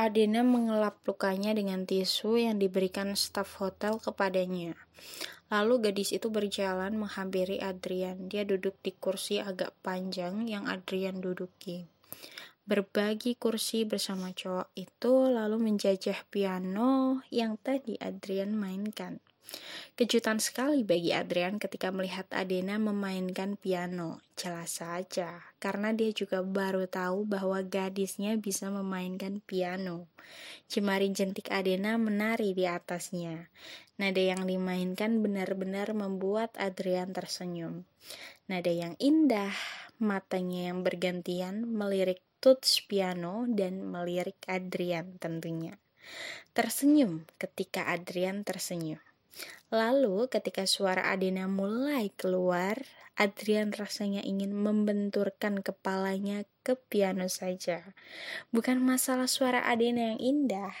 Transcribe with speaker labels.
Speaker 1: Adena mengelap lukanya dengan tisu yang diberikan staf hotel kepadanya. Lalu gadis itu berjalan menghampiri Adrian. Dia duduk di kursi agak panjang yang Adrian duduki. Berbagi kursi bersama cowok itu lalu menjajah piano yang tadi Adrian mainkan. Kejutan sekali bagi Adrian ketika melihat Adena memainkan piano. Jelas saja, karena dia juga baru tahu bahwa gadisnya bisa memainkan piano. Jemari jentik Adena menari di atasnya. Nada yang dimainkan benar-benar membuat Adrian tersenyum. Nada yang indah, matanya yang bergantian melirik tuts piano dan melirik Adrian tentunya. Tersenyum ketika Adrian tersenyum. Lalu ketika suara Adena mulai keluar, Adrian rasanya ingin membenturkan kepalanya ke piano saja. Bukan masalah suara Adena yang indah,